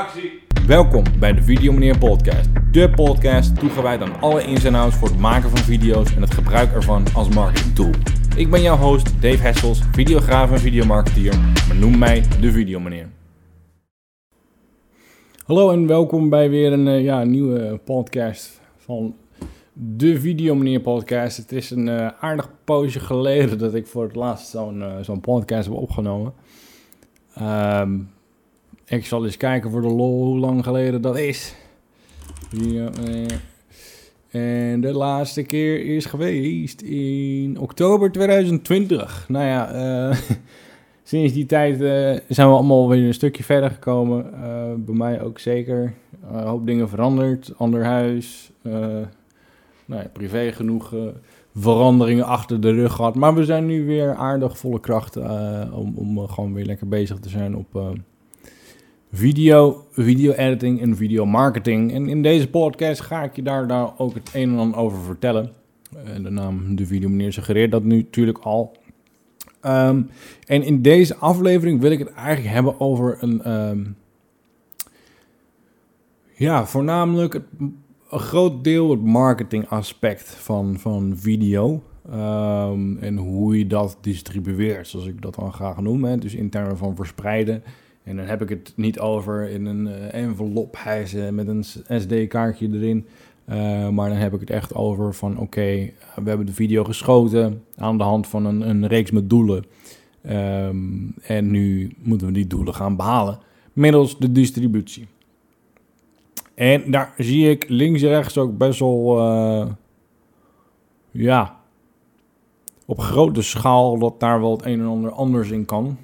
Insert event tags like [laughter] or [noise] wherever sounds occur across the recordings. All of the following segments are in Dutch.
Actie! Welkom bij de Video Meneer Podcast. De podcast toegewijd aan alle ins en outs voor het maken van video's en het gebruik ervan als marketingtool. Ik ben jouw host Dave Hessels, videograaf en videomarketeer, maar noem mij de Video Meneer. Hallo en welkom bij weer een uh, ja, nieuwe podcast van de Video Meneer Podcast. Het is een uh, aardig poosje geleden dat ik voor het laatst zo'n uh, zo'n podcast heb opgenomen. Um, ik zal eens kijken voor de lol hoe lang geleden dat is. Ja, en de laatste keer is geweest in oktober 2020. Nou ja, uh, [laughs] sinds die tijd uh, zijn we allemaal weer een stukje verder gekomen. Bij mij ook zeker. een hoop dingen veranderd. Ander huis. nou ja, privé genoeg veranderingen achter de rug gehad. Maar we zijn nu weer aardig volle kracht om, om gewoon weer lekker bezig te zijn op video, video editing en video marketing. En in deze podcast ga ik je daar, daar ook het een en ander over vertellen. Uh, de naam De Video Meneer suggereert dat nu natuurlijk al. Um, en in deze aflevering wil ik het eigenlijk hebben over een... Um, ja, voornamelijk het, een groot deel het marketingaspect van, van video. Um, en hoe je dat distribueert, zoals ik dat dan graag noem. Hè. Dus in termen van verspreiden en dan heb ik het niet over in een uh, envelop hijsen met een SD-kaartje erin. Uh, maar dan heb ik het echt over van oké, we hebben de video geschoten aan de hand van een, een reeks met doelen. Um, en nu moeten we die doelen gaan behalen middels de distributie. En daar zie ik links en rechts ook best wel, uh, ja, op grote schaal dat daar wel het een en ander anders in kan.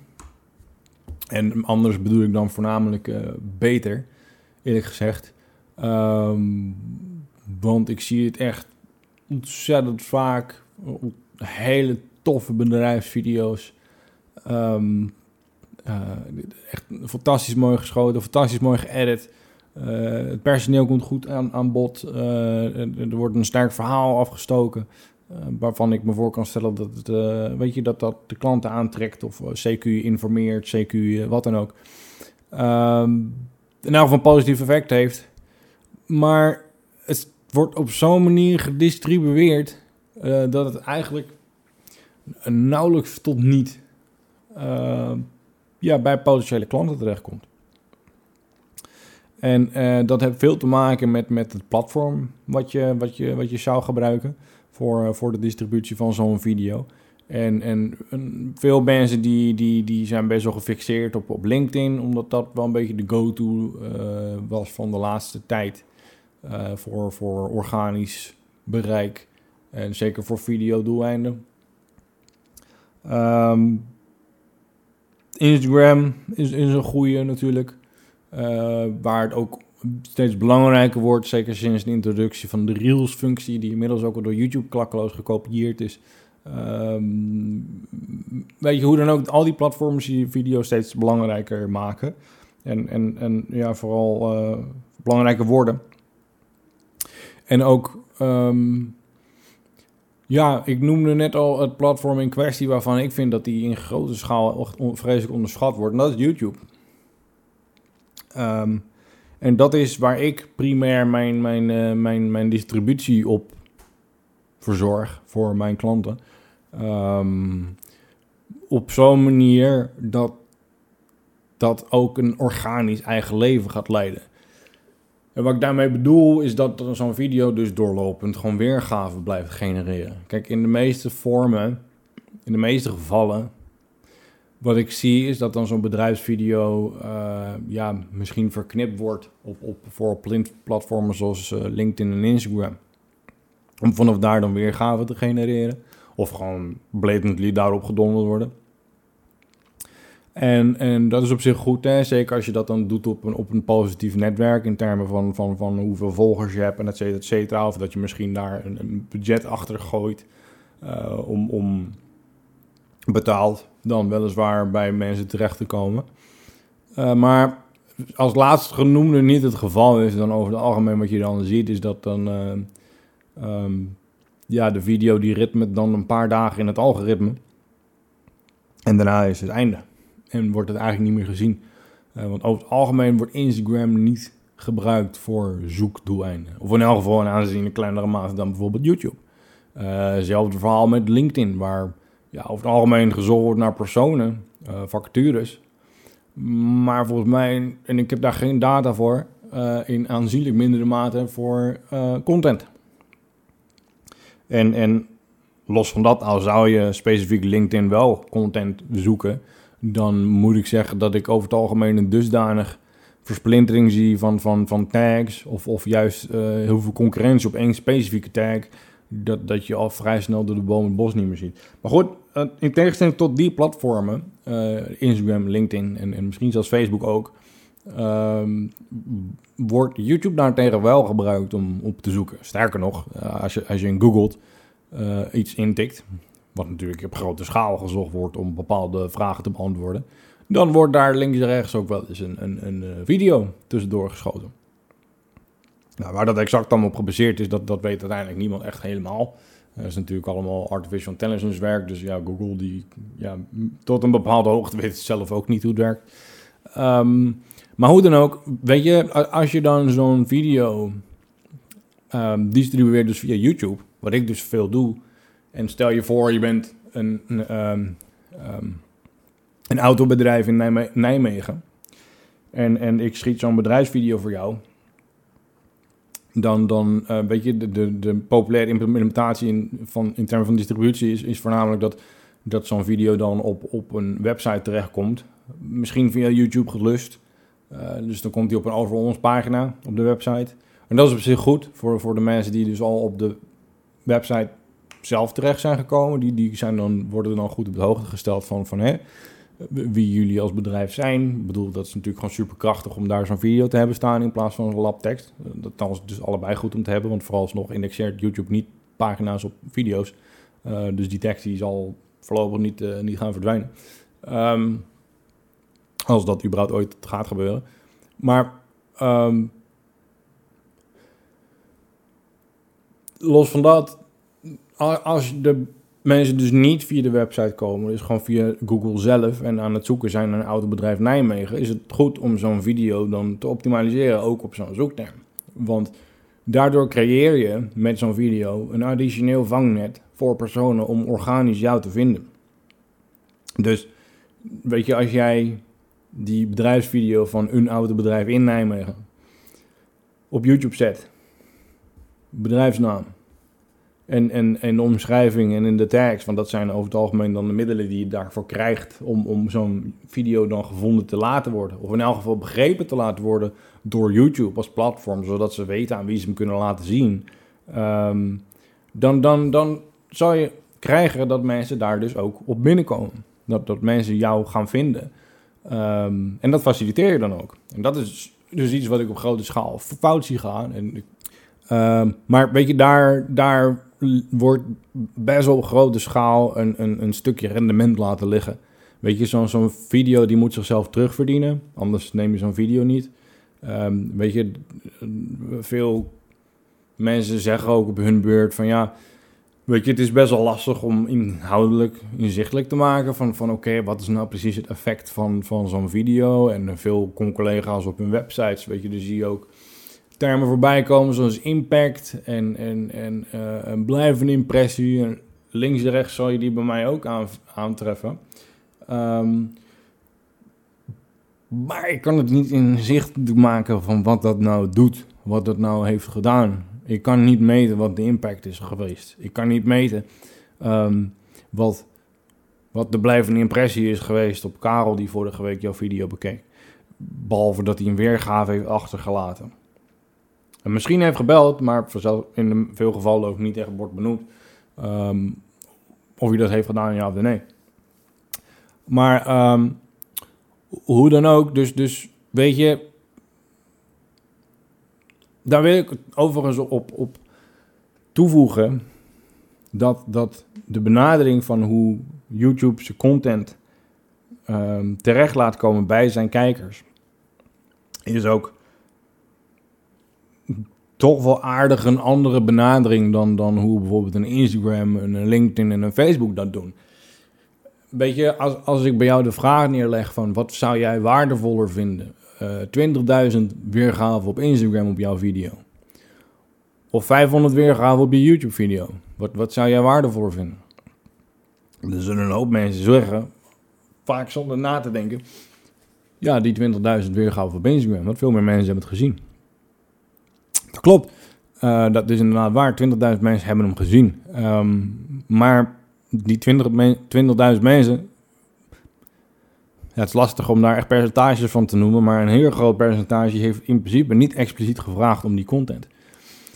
En anders bedoel ik dan voornamelijk uh, beter, eerlijk gezegd. Um, want ik zie het echt ontzettend vaak. Hele toffe bedrijfsvideo's. Um, uh, echt fantastisch mooi geschoten, fantastisch mooi geëdit. Het personeel komt goed aan, aan bod. er wordt een sterk verhaal afgestoken. Uh, waarvan ik me voor kan stellen dat, het, uh, weet je, dat dat de klanten aantrekt of uh, CQ informeert, CQ wat dan ook. Um, in elk een positief effect heeft. Maar het wordt op zo'n manier gedistribueerd dat het eigenlijk nauwelijks tot niet ja, bij potentiële klanten terechtkomt. En dat heeft veel te maken met, met het platform wat je, wat, je, wat je zou gebruiken voor, voor de distributie van zo'n video. En, en, veel mensen die, die, die zijn best wel gefixeerd op, op LinkedIn, omdat dat wel een beetje de go-to uh, was van de laatste tijd uh, voor, voor organisch bereik. En zeker voor videodoeleinden. Um, Instagram is, is een goede natuurlijk. Waar het ook steeds belangrijker wordt. Zeker sinds de introductie van de Reels-functie, die inmiddels ook al door YouTube klakkeloos gekopieerd is. Um, weet je hoe dan ook, al die platforms die video steeds belangrijker maken. En, en, en ja, vooral uh, belangrijker worden. En ook, um, ja, ik noemde net al het platform in kwestie waarvan ik vind dat die in grote schaal vreselijk onderschat wordt. En dat is YouTube. Um, en dat is waar ik primair mijn, mijn, uh, mijn, mijn distributie op verzorg voor mijn klanten. Um, op zo'n manier dat dat ook een organisch eigen leven gaat leiden. En wat ik daarmee bedoel is dat zo'n video dus doorlopend gewoon weergave blijft genereren. Kijk, in de meeste vormen, in de meeste gevallen, wat ik zie is dat dan zo'n bedrijfsvideo uh, ja, misschien verknipt wordt op, op, voor platformen zoals uh, LinkedIn en Instagram. Om vanaf daar dan weergave te genereren. Of gewoon blatantly daarop gedonderd worden. En, en dat is op zich goed, hè? zeker als je dat dan doet op een, op een positief netwerk in termen van, van, van hoeveel volgers je hebt en et cetera, et cetera. Of dat je misschien daar een, budget achter gooit uh, om, om betaald dan weliswaar bij mensen terecht te komen. Uh, maar als laatst genoemde niet het geval is, dan over het algemeen wat je dan ziet, is dat dan uh, um, ja, de video die ritme dan een paar dagen in het algoritme. En daarna is het einde. En wordt het eigenlijk niet meer gezien. Uh, want over het algemeen wordt Instagram niet gebruikt voor zoekdoeleinden. Of in elk geval een aanzienlijk kleinere mate dan bijvoorbeeld YouTube. Hetzelfde verhaal met LinkedIn, waar ja, over het algemeen gezocht wordt naar personen, uh, vacatures. Maar volgens mij, en ik heb daar geen data voor, uh, in aanzienlijk mindere mate voor content. En, en los van dat, al zou je specifiek LinkedIn wel content zoeken, dan moet ik zeggen dat ik over het algemeen een dusdanig versplintering zie van, van, van tags, of, of juist heel veel concurrentie op één specifieke tag, dat, dat je al vrij snel door de boom het bos niet meer ziet. Maar goed, uh, in tegenstelling tot die platformen, uh, Instagram, LinkedIn en, en misschien zelfs Facebook ook, ehm, wordt YouTube daartegen wel gebruikt om op te zoeken. Sterker nog, als, je, als je in googelt iets intikt, wat natuurlijk op grote schaal gezocht wordt om bepaalde vragen te beantwoorden, dan wordt daar links en rechts ook wel eens een, een, een video tussendoor geschoten. Nou, waar dat exact dan op gebaseerd is, dat, dat weet uiteindelijk niemand echt helemaal. Dat is natuurlijk allemaal artificial intelligence werk. Dus ja, Google die ja, tot een bepaalde hoogte weet zelf ook niet hoe het werkt. Um, maar hoe dan ook, weet je, als je dan zo'n video um, distribueert dus via YouTube, wat ik dus veel doe, en stel je voor je bent een, een, um, een autobedrijf in Nijme Nijmegen en, en ik schiet zo'n bedrijfsvideo voor jou, dan, dan uh, weet je, de, de, de populaire implementatie in, van, in termen van distributie is, is voornamelijk dat, dat zo'n video dan op, op een website terechtkomt. Misschien via YouTube gelust. Uh, dus dan komt hij op een over ons pagina op de website. En dat is op zich goed voor, voor de mensen die dus al op de website zelf terecht zijn gekomen. Die, die zijn dan, worden dan goed op de hoogte gesteld van, van hè, wie jullie als bedrijf zijn. Ik bedoel, dat is natuurlijk gewoon super krachtig om daar zo'n video te hebben staan in plaats van een labtekst. Dat is dus allebei goed om te hebben, want vooralsnog indexeert YouTube niet pagina's op video's. Uh, dus die tekst die zal voorlopig niet, niet gaan verdwijnen. Um, als dat überhaupt ooit gaat gebeuren. Maar um, los van dat, als de mensen dus niet via de website komen, dus gewoon via Google zelf en aan het zoeken zijn naar een autobedrijf Nijmegen, is het goed om zo'n video dan te optimaliseren, ook op zo'n zoekterm. Want daardoor creëer je met zo'n video een additioneel vangnet voor personen om organisch jou te vinden. Dus weet je, als jij die bedrijfsvideo van een autobedrijf in Nijmegen op YouTube zet, bedrijfsnaam, en, en, en de omschrijving en in de tags, want dat zijn over het algemeen dan de middelen die je daarvoor krijgt om, om zo'n video dan gevonden te laten worden. Of in elk geval begrepen te laten worden door YouTube als platform, zodat ze weten aan wie ze hem kunnen laten zien. Um, dan, dan, dan zal je krijgen dat mensen daar dus ook op binnenkomen. Dat, dat mensen jou gaan vinden. Um, en dat faciliteer je dan ook. En dat is dus iets wat ik op grote schaal fout zie gaan. En, um, maar weet je, daar, daar wordt best op grote schaal een, een, een stukje rendement laten liggen. Weet je, zo'n zo'n video die moet zichzelf terugverdienen, anders neem je zo'n video niet. Um, weet je, veel mensen zeggen ook op hun beurt van ja, weet je, het is best wel lastig om inhoudelijk inzichtelijk te maken van, van oké, wat is nou precies het effect van, van zo'n video? En veel collega's op hun websites, weet je, dus zie je ook termen voorbij komen zoals impact en, en, en uh, een blijvende impressie. Links en rechts zal je die bij mij ook aan, aantreffen. Um, maar ik kan het niet inzichtelijk maken van wat dat nou doet, wat dat nou heeft gedaan. Ik kan niet meten wat de impact is geweest. Ik kan niet meten um, wat, wat de blijvende impressie is geweest op Karel die vorige week jouw video bekeek. Behalve dat hij een weergave heeft achtergelaten. En misschien heeft gebeld, maar in veel gevallen ook niet echt wordt benoemd. Um, of hij dat heeft gedaan, ja of nee. Maar um, hoe dan ook, dus, dus weet je, daar wil ik overigens op, op toevoegen dat, dat de benadering van hoe YouTube zijn content um, terecht laat komen bij zijn kijkers, is ook toch wel aardig een andere benadering dan, dan hoe bijvoorbeeld een Instagram, een LinkedIn en een Facebook dat doen. weet je, als, als ik bij jou de vraag neerleg van wat zou jij waardevoller vinden? Uh, 20.000 weergaven op Instagram op jouw video. Of 500 weergaven op je YouTube video. Wat, wat zou jij waardevoller vinden? Er zullen een hoop mensen zeggen, vaak zonder na te denken. Ja, die 20.000 weergaven op Instagram. Want veel meer mensen hebben het gezien. Klopt. Uh, dat is inderdaad waar. 20.000 mensen hebben hem gezien. Um, maar die 20.000 20 mensen. Ja, het is lastig om daar echt percentages van te noemen. Maar een heel groot percentage heeft in principe niet expliciet gevraagd om die content.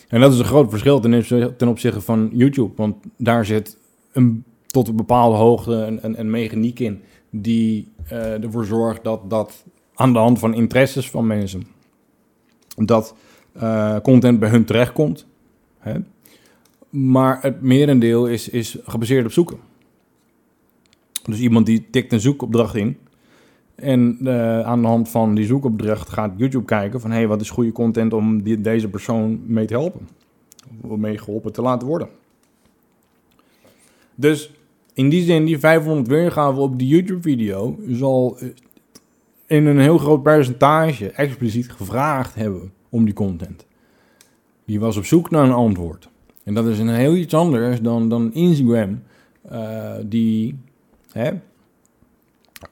En dat is een groot verschil ten, opzichte van YouTube. Want daar zit een, tot een bepaalde hoogte een, een, een mechaniek in. Die uh, ervoor zorgt dat dat aan de hand van interesses van mensen. Dat uh, content bij hun terechtkomt. Hè? Maar het merendeel is, is gebaseerd op zoeken. Dus iemand die tikt een zoekopdracht in. En uh, aan de hand van die zoekopdracht gaat YouTube kijken van... hé, hey, wat is goede content om deze persoon mee te helpen? Of mee geholpen te laten worden. Dus in die zin, die 500 weergaven op die YouTube-video... zal in een heel groot percentage expliciet gevraagd hebben om die content. Die was op zoek naar een antwoord. En dat is een heel iets anders dan, dan Instagram, uh, die hè,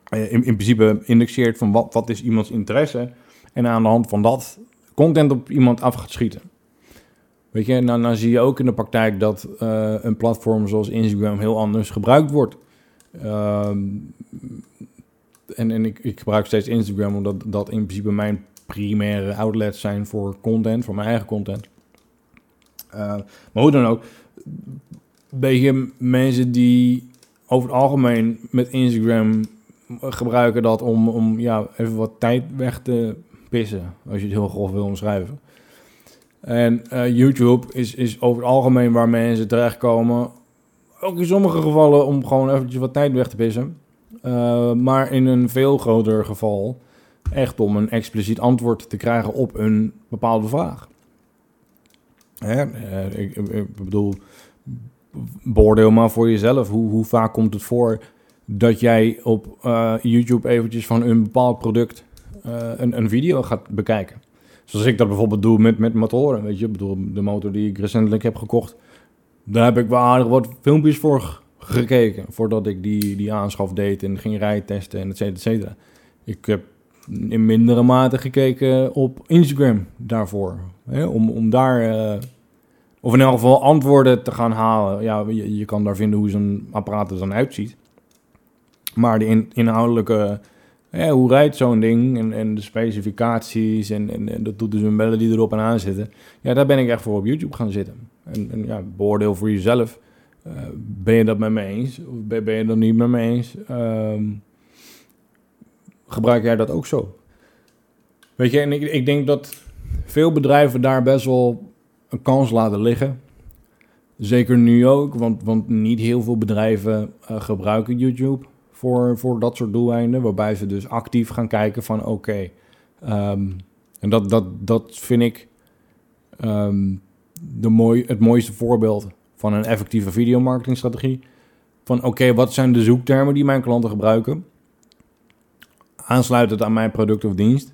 in, in, principe indexeert van wat, wat is iemands interesse en aan de hand van dat content op iemand af gaat schieten. Weet je, nou, nou zie je ook in de praktijk dat uh, een platform zoals Instagram heel anders gebruikt wordt. Uh, en en ik, ik gebruik steeds Instagram omdat dat in principe mijn primaire outlets zijn voor content, voor mijn eigen content. Uh, maar hoe dan ook, beetje mensen die over het algemeen met Instagram gebruiken dat om, om ja, even wat tijd weg te pissen, als je het heel grof wil omschrijven. En uh, YouTube is, is over het algemeen waar mensen terechtkomen, ook in sommige gevallen om gewoon eventjes wat tijd weg te pissen. Uh, maar in een veel groter geval echt om een expliciet antwoord te krijgen op een bepaalde vraag. Hè? Uh, ik, ik, bedoel, beoordeel maar voor jezelf. Hoe, hoe vaak komt het voor dat jij op uh, YouTube eventjes van een bepaald product een, een video gaat bekijken? Zoals ik dat bijvoorbeeld doe met, met motoren, weet je. Ik bedoel, de motor die ik recentelijk heb gekocht, daar heb ik wel aardig wat filmpjes voor gekeken. Voordat ik die, die aanschaf deed en ging rijtesten en et cetera. Ik heb in mindere mate gekeken op Instagram daarvoor. Hè? Om, om daar, uh, of in elk geval antwoorden te gaan halen. Ja, je, je kan daar vinden hoe zo'n apparaat er dan uitziet. Maar de in, inhoudelijke, ja, hoe rijdt zo'n ding en, en de specificaties en, en, en de toeters en bellen die erop en aan zitten. Ja, daar ben ik echt voor op YouTube gaan zitten. En, en ja, beoordeel voor jezelf uh, ben je dat met me eens? Of ben, ben je dat niet met me eens? Um, gebruik jij dat ook zo? Weet je, en ik, ik denk dat veel bedrijven daar best wel een kans laten liggen. Zeker nu ook, want, want niet heel veel bedrijven uh, gebruiken YouTube voor, voor dat soort doeleinden. Waarbij ze dus actief gaan kijken van oké. Um, en dat, dat, dat vind ik um, de mooi, het mooiste voorbeeld van een effectieve videomarketingstrategie. Van oké, wat zijn de zoektermen die mijn klanten gebruiken? Aansluitend aan mijn product of dienst.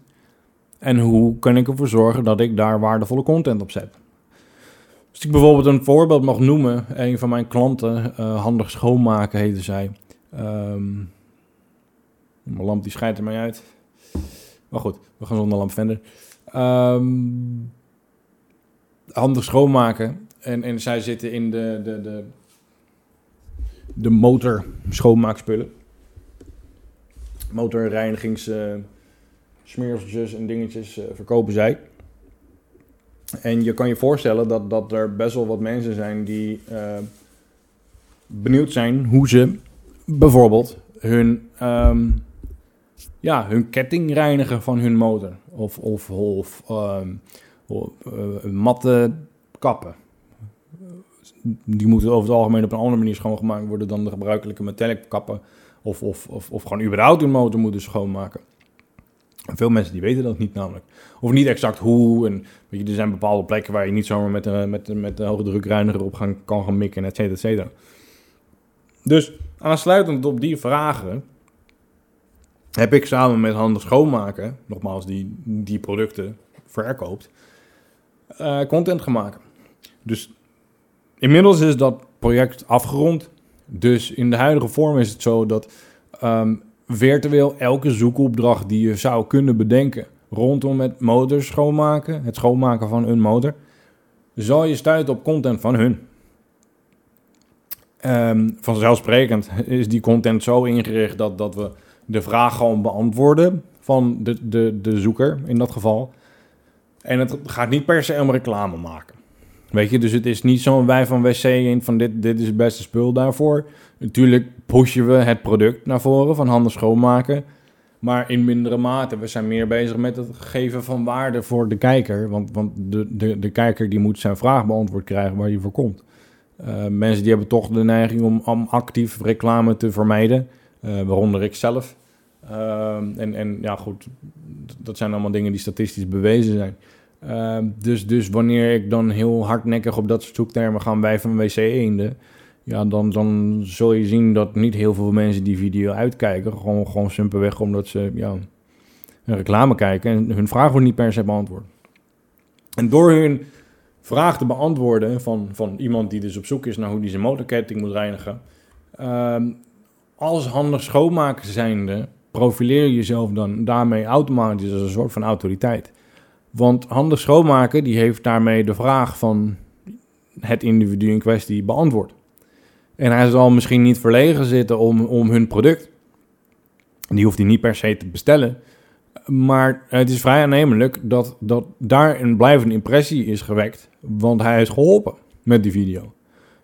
En hoe kan ik ervoor zorgen dat ik daar waardevolle content op zet? Als ik bijvoorbeeld een voorbeeld mag noemen, een van mijn klanten, uh, handig schoonmaken heette zij. Um, mijn lamp die schijnt er mij uit. Maar goed, we gaan zonder lamp verder. Um, handig schoonmaken. En, en zij zitten in de, de, de, de motor schoonmaakspullen. Motorreinigings smeerseltjes en dingetjes uh, verkopen zij. En je kan je voorstellen dat, dat er best wel wat mensen zijn die uh, benieuwd zijn hoe ze bijvoorbeeld hun, um, ja, hun ketting reinigen van hun motor. Of, of, of um, matte kappen. Die moeten over het algemeen op een andere manier schoongemaakt worden dan de gebruikelijke metallic kappen. Of, of, of, of gewoon überhaupt hun motor moeten schoonmaken. En veel mensen die weten dat niet namelijk. Of niet exact hoe. En weet je, er zijn bepaalde plekken waar je niet zomaar met, de, met, met de hoge drukreiniger op gaan, kan gaan mikken, et cetera, et cetera. Dus Aansluitend op die vragen heb ik samen met Handig Schoonmaken, nogmaals die, die producten verkoopt, uh, content gemaakt. Dus inmiddels is dat project afgerond. Dus in de huidige vorm is het zo dat um, virtueel elke zoekopdracht die je zou kunnen bedenken rondom het motor schoonmaken, het schoonmaken van een motor, zal je stuiten op content van hun. Um, vanzelfsprekend is die content zo ingericht dat, dat we de vraag gewoon beantwoorden van de, de, de zoeker in dat geval. En het gaat niet per se om reclame maken. Weet je, dus het is niet zo'n wij van WC in van dit, dit is het beste spul daarvoor. Natuurlijk pushen we het product naar voren van handen schoonmaken. Maar in mindere mate. We zijn meer bezig met het geven van waarde voor de kijker. Want, want de, de, de kijker die moet zijn vraag beantwoord krijgen waar hij voor komt. Uh, mensen die hebben toch de neiging om, om actief reclame te vermijden. Uh, waaronder ik zelf. Uh, en, en ja, goed, dat zijn allemaal dingen die statistisch bewezen zijn. Uh, dus, dus wanneer ik dan heel hardnekkig op dat soort zoektermen ga wij van wc-eenden... Ja, dan, dan zul je zien dat niet heel veel mensen die video uitkijken. Gewoon, gewoon simpelweg omdat ze ja, een reclame kijken en hun vraag wordt niet per se beantwoord. En door hun vraag te beantwoorden van, van iemand die dus op zoek is naar hoe die zijn motorketting moet reinigen. Uh, als handig schoonmaker zijnde profileer je jezelf dan daarmee automatisch als een soort van autoriteit. Want handig schoonmaken die heeft daarmee de vraag van het individu in kwestie beantwoord. En hij zal misschien niet verlegen zitten om, om hun product. Die hoeft hij niet per se te bestellen. Maar het is vrij aannemelijk dat, dat daar een blijvende impressie is gewekt. Want hij is geholpen met die video.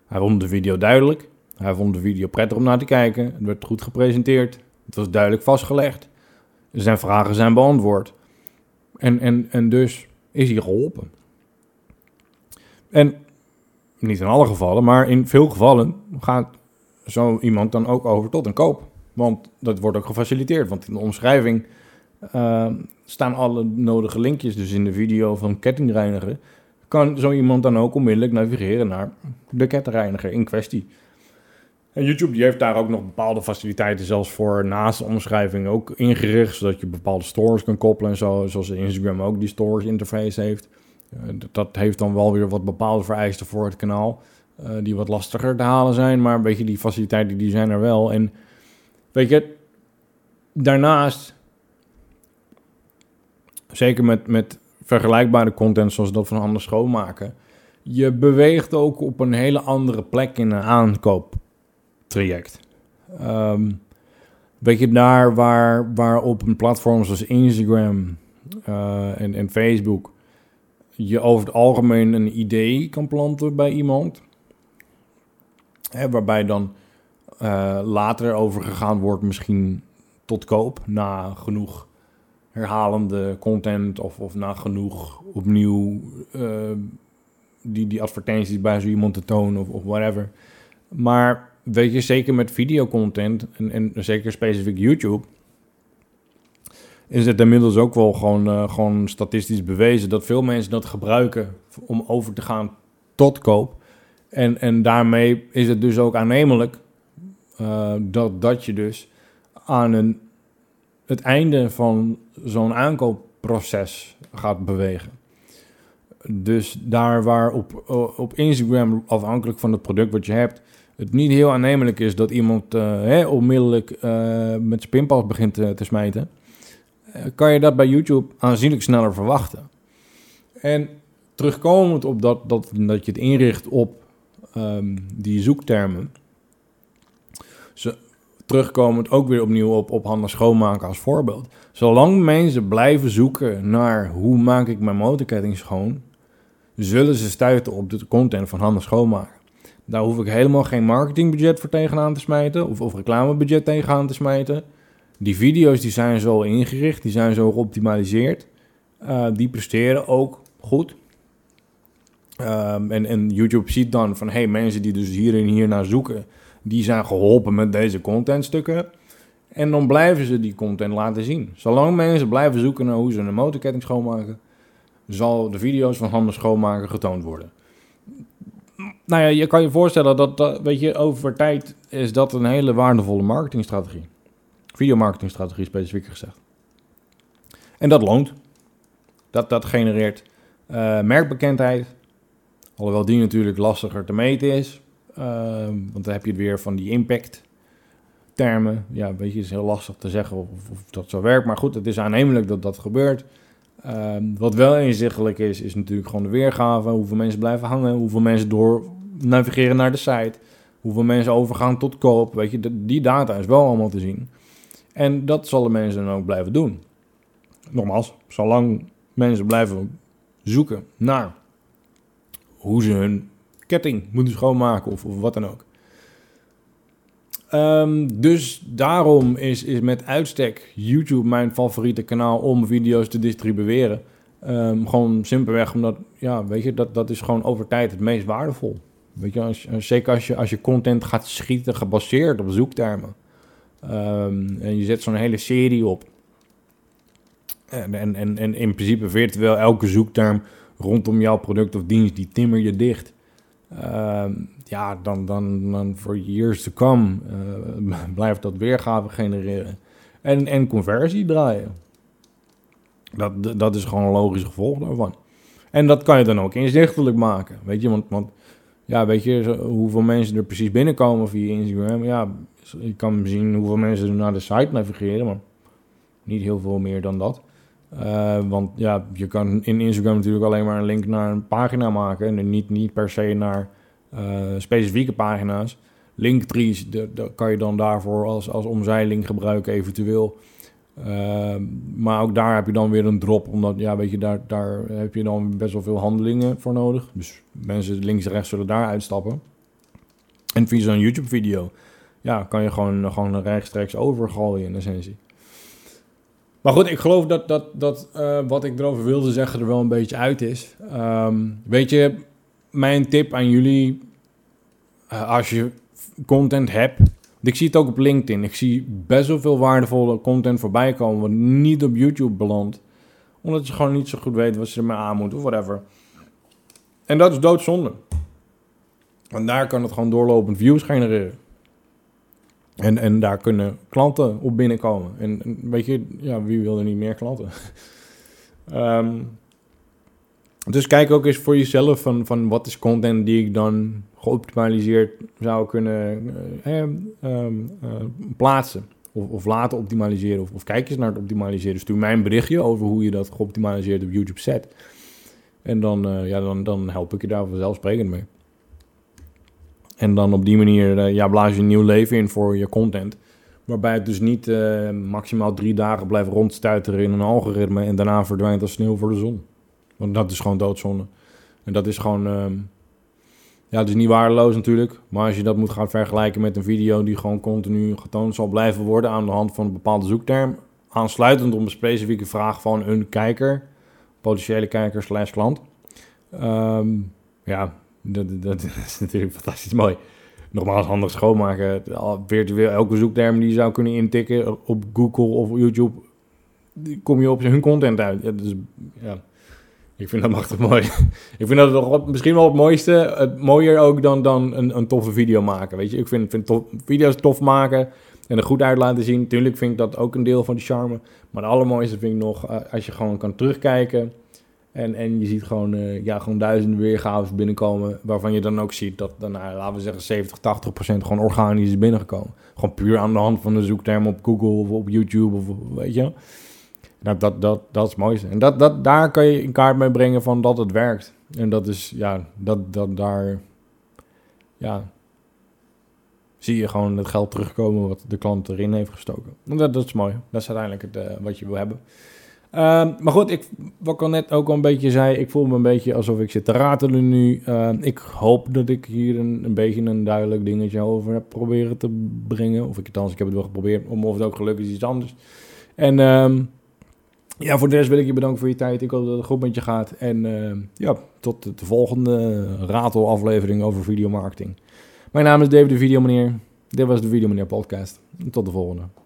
Hij vond de video duidelijk. Hij vond de video prettig om naar te kijken. Het werd goed gepresenteerd. Het was duidelijk vastgelegd. Zijn vragen zijn beantwoord. En, en, en dus is hij geholpen. En niet in alle gevallen, maar in veel gevallen gaat zo iemand dan ook over tot een koop. Want dat wordt ook gefaciliteerd. Want in de omschrijving uh, staan alle nodige linkjes. Dus in de video van kettingreiniger kan zo iemand dan ook onmiddellijk navigeren naar de kettingreiniger in kwestie. En YouTube die heeft daar ook nog bepaalde faciliteiten, zelfs voor naast de omschrijving ook ingericht, zodat je bepaalde stores kan koppelen en zo, zoals Instagram ook die stores interface heeft. Uh, dat heeft dan wel weer wat bepaalde vereisten voor het kanaal, uh, die wat lastiger te halen zijn, maar weet je, die faciliteiten die zijn er wel. En weet je, daarnaast, zeker met, met vergelijkbare content zoals dat van anders schoonmaken, je beweegt ook op een hele andere plek in een aankoop traject. Weet je, daar waar, waar op een platform zoals Instagram uh, en, en Facebook je over het algemeen een idee kan planten bij iemand. Hè, waarbij dan uh, later overgegaan wordt misschien tot koop na genoeg herhalende content of, of na genoeg opnieuw uh, die, die advertenties bij zo iemand te tonen of, of whatever. Maar weet je, zeker met videocontent en, en zeker specifiek YouTube, is het inmiddels ook wel gewoon, uh, gewoon statistisch bewezen dat veel mensen dat gebruiken om over te gaan tot koop. En, en daarmee is het dus ook aannemelijk uh, dat, dat je dus aan een, het einde van zo'n aankoopproces gaat bewegen. Dus daar waar op, op Instagram, afhankelijk van het product wat je hebt, het niet heel aannemelijk is dat iemand uh, hè, onmiddellijk uh, met zijn pinpas begint te, te smijten, kan je dat bij YouTube aanzienlijk sneller verwachten. En terugkomend op dat, dat, dat je het inricht op um, die zoektermen, ze, terugkomend ook weer opnieuw op, op handen schoonmaken als voorbeeld. Zolang mensen blijven zoeken naar hoe maak ik mijn motorketting schoon, zullen ze stuiten op de content van handen schoonmaken. Daar hoef ik helemaal geen marketingbudget voor tegenaan te smijten of, of reclamebudget tegenaan te smijten. Die video's die zijn zo ingericht, die zijn zo geoptimaliseerd. Uh, die presteren ook goed. En, en YouTube ziet dan van, hey, mensen die dus hier en hier naar zoeken, die zijn geholpen met deze contentstukken. En dan blijven ze die content laten zien. Zolang mensen blijven zoeken naar hoe ze een motorketting schoonmaken, zal de video's van handen schoonmaken getoond worden nou ja, je kan je voorstellen dat, dat, weet je, over tijd is dat een hele waardevolle marketingstrategie. Videomarketingstrategie specifiek gezegd. En dat loont. Dat, dat genereert uh, merkbekendheid. Alhoewel die natuurlijk lastiger te meten is. Uh, want dan heb je het weer van die impact termen. Ja, weet je, het is heel lastig te zeggen of, of, dat zo werkt. Maar goed, het is aannemelijk dat dat gebeurt. Uh, wat wel inzichtelijk is, is natuurlijk gewoon de weergave. Hoeveel mensen blijven hangen. Hoeveel mensen door navigeren naar de site. Hoeveel mensen overgaan tot koop. Weet je, die data is wel allemaal te zien. En dat zullen mensen dan ook blijven doen. Nogmaals, zolang mensen blijven zoeken naar hoe ze hun ketting moeten schoonmaken of, of wat dan ook. Um, dus daarom is, is met uitstek YouTube mijn favoriete kanaal om video's te distribueren. Um, gewoon simpelweg omdat, ja, weet je, dat, dat is gewoon over tijd het meest waardevol. Weet je, als, zeker als je, als je content gaat schieten gebaseerd op zoektermen. Um, en je zet zo'n hele serie op. En, en, en, en in principe virtueel elke zoekterm rondom jouw product of dienst, die timmer je dicht. Uh, ja, dan, dan, dan voor years to come uh, [laughs] blijft dat weergave genereren. En, en conversie draaien. Dat, dat is gewoon een logisch gevolg daarvan. En dat kan je dan ook inzichtelijk maken. Weet je, want, want ja, weet je hoeveel mensen er precies binnenkomen via Instagram? Ja, je kan zien hoeveel mensen er naar de site navigeren, maar niet heel veel meer dan dat. Uh, want ja, je kan in Instagram natuurlijk alleen maar een link naar een pagina maken en niet, niet per se naar uh, specifieke pagina's. Linktrees, dat kan je dan daarvoor als, als omzeiling gebruiken eventueel. Uh, maar ook daar heb je dan weer een drop, omdat ja, weet je, daar, daar heb je dan best wel veel handelingen voor nodig. Dus mensen links en rechts zullen daar uitstappen. En via zo'n YouTube-video, ja, kan je gewoon, gewoon rechtstreeks overgooien in essentie. Maar goed, ik geloof dat, dat, dat uh, wat ik erover wilde zeggen er wel een beetje uit is. Um, weet je, mijn tip aan jullie, uh, als je content hebt. Ik zie het ook op LinkedIn. Ik zie best wel veel waardevolle content voorbij komen, wat niet op YouTube belandt. Omdat je gewoon niet zo goed weet wat ze ermee aan moeten of whatever. En dat is doodzonde. Want daar kan het gewoon doorlopend views genereren. En, en daar kunnen klanten op binnenkomen. En, weet je, ja, wie wil er niet meer klanten? um, [laughs] dus kijk ook eens voor jezelf van, van wat is content die ik dan geoptimaliseerd zou kunnen uh, uh, uh, plaatsen. Of, of laten optimaliseren. Of, of kijk eens naar het optimaliseren. Stuur mij een berichtje over hoe je dat geoptimaliseerd op YouTube zet. En dan, eh, ja, dan, dan help ik je daar vanzelfsprekend mee. En dan op die manier uh, ja, blaas je een nieuw leven in voor je content. Waarbij het dus niet uh, maximaal drie dagen blijft rondstuiteren in een algoritme en daarna verdwijnt als sneeuw voor de zon. Want dat is gewoon doodzonde. En dat is gewoon, uh, ja, het is niet waardeloos natuurlijk. Maar als je dat moet gaan vergelijken met een video die gewoon continu getoond zal blijven worden aan de hand van een bepaalde zoekterm. Aansluitend op een specifieke vraag van een kijker, potentiële kijker slash klant. Um, ja, dat, [laughs] dat, is natuurlijk fantastisch mooi. Nogmaals, handig schoonmaken. Virtueel elke zoekterm die je zou kunnen intikken op Google of YouTube, kom je op hun content uit. Ja, dus, ja. Ik vind dat machtig mooi. [laughs] ik vind dat misschien wel het mooiste. Het mooier ook dan, dan een, een toffe video maken. Weet je, ik vind, vind video's tof maken en er goed uit laten zien. Tuurlijk vind ik dat ook een deel van de charme. Maar het allermooiste vind ik nog uh, als je gewoon kan terugkijken en, en je ziet gewoon, uh, ja, gewoon duizenden weergaves binnenkomen. Waarvan je dan ook ziet dat, dan, nou, laten we zeggen, 70, 80 procent gewoon organisch is binnengekomen. Gewoon puur aan de hand van de zoekterm op Google of op YouTube of weet je. Dat, dat, dat, dat is het mooiste. En dat, dat, daar kan je in kaart mee brengen van dat het werkt. En dat is, ja, dat, dat daar, ja, zie je gewoon het geld terugkomen wat de klant erin heeft gestoken. Dat, dat is mooi. Dat is uiteindelijk het, uh, wat je wil hebben. Uh, maar goed, ik, wat ik al net ook al een beetje zei, ik voel me een beetje alsof ik zit te ratelen nu. Uh, ik hoop dat ik hier een, een, beetje een duidelijk dingetje over heb proberen te brengen. Of ik het ik heb het wel geprobeerd, om of het ook gelukt is iets anders. En um, ja, voor de rest wil ik je bedanken voor je tijd. Ik hoop dat het goed met je gaat. En ja, tot de, de volgende ratelaflevering over videomarketing. Mijn naam is David de Videomeneer. Dit was de Videomeneer podcast. Tot de volgende.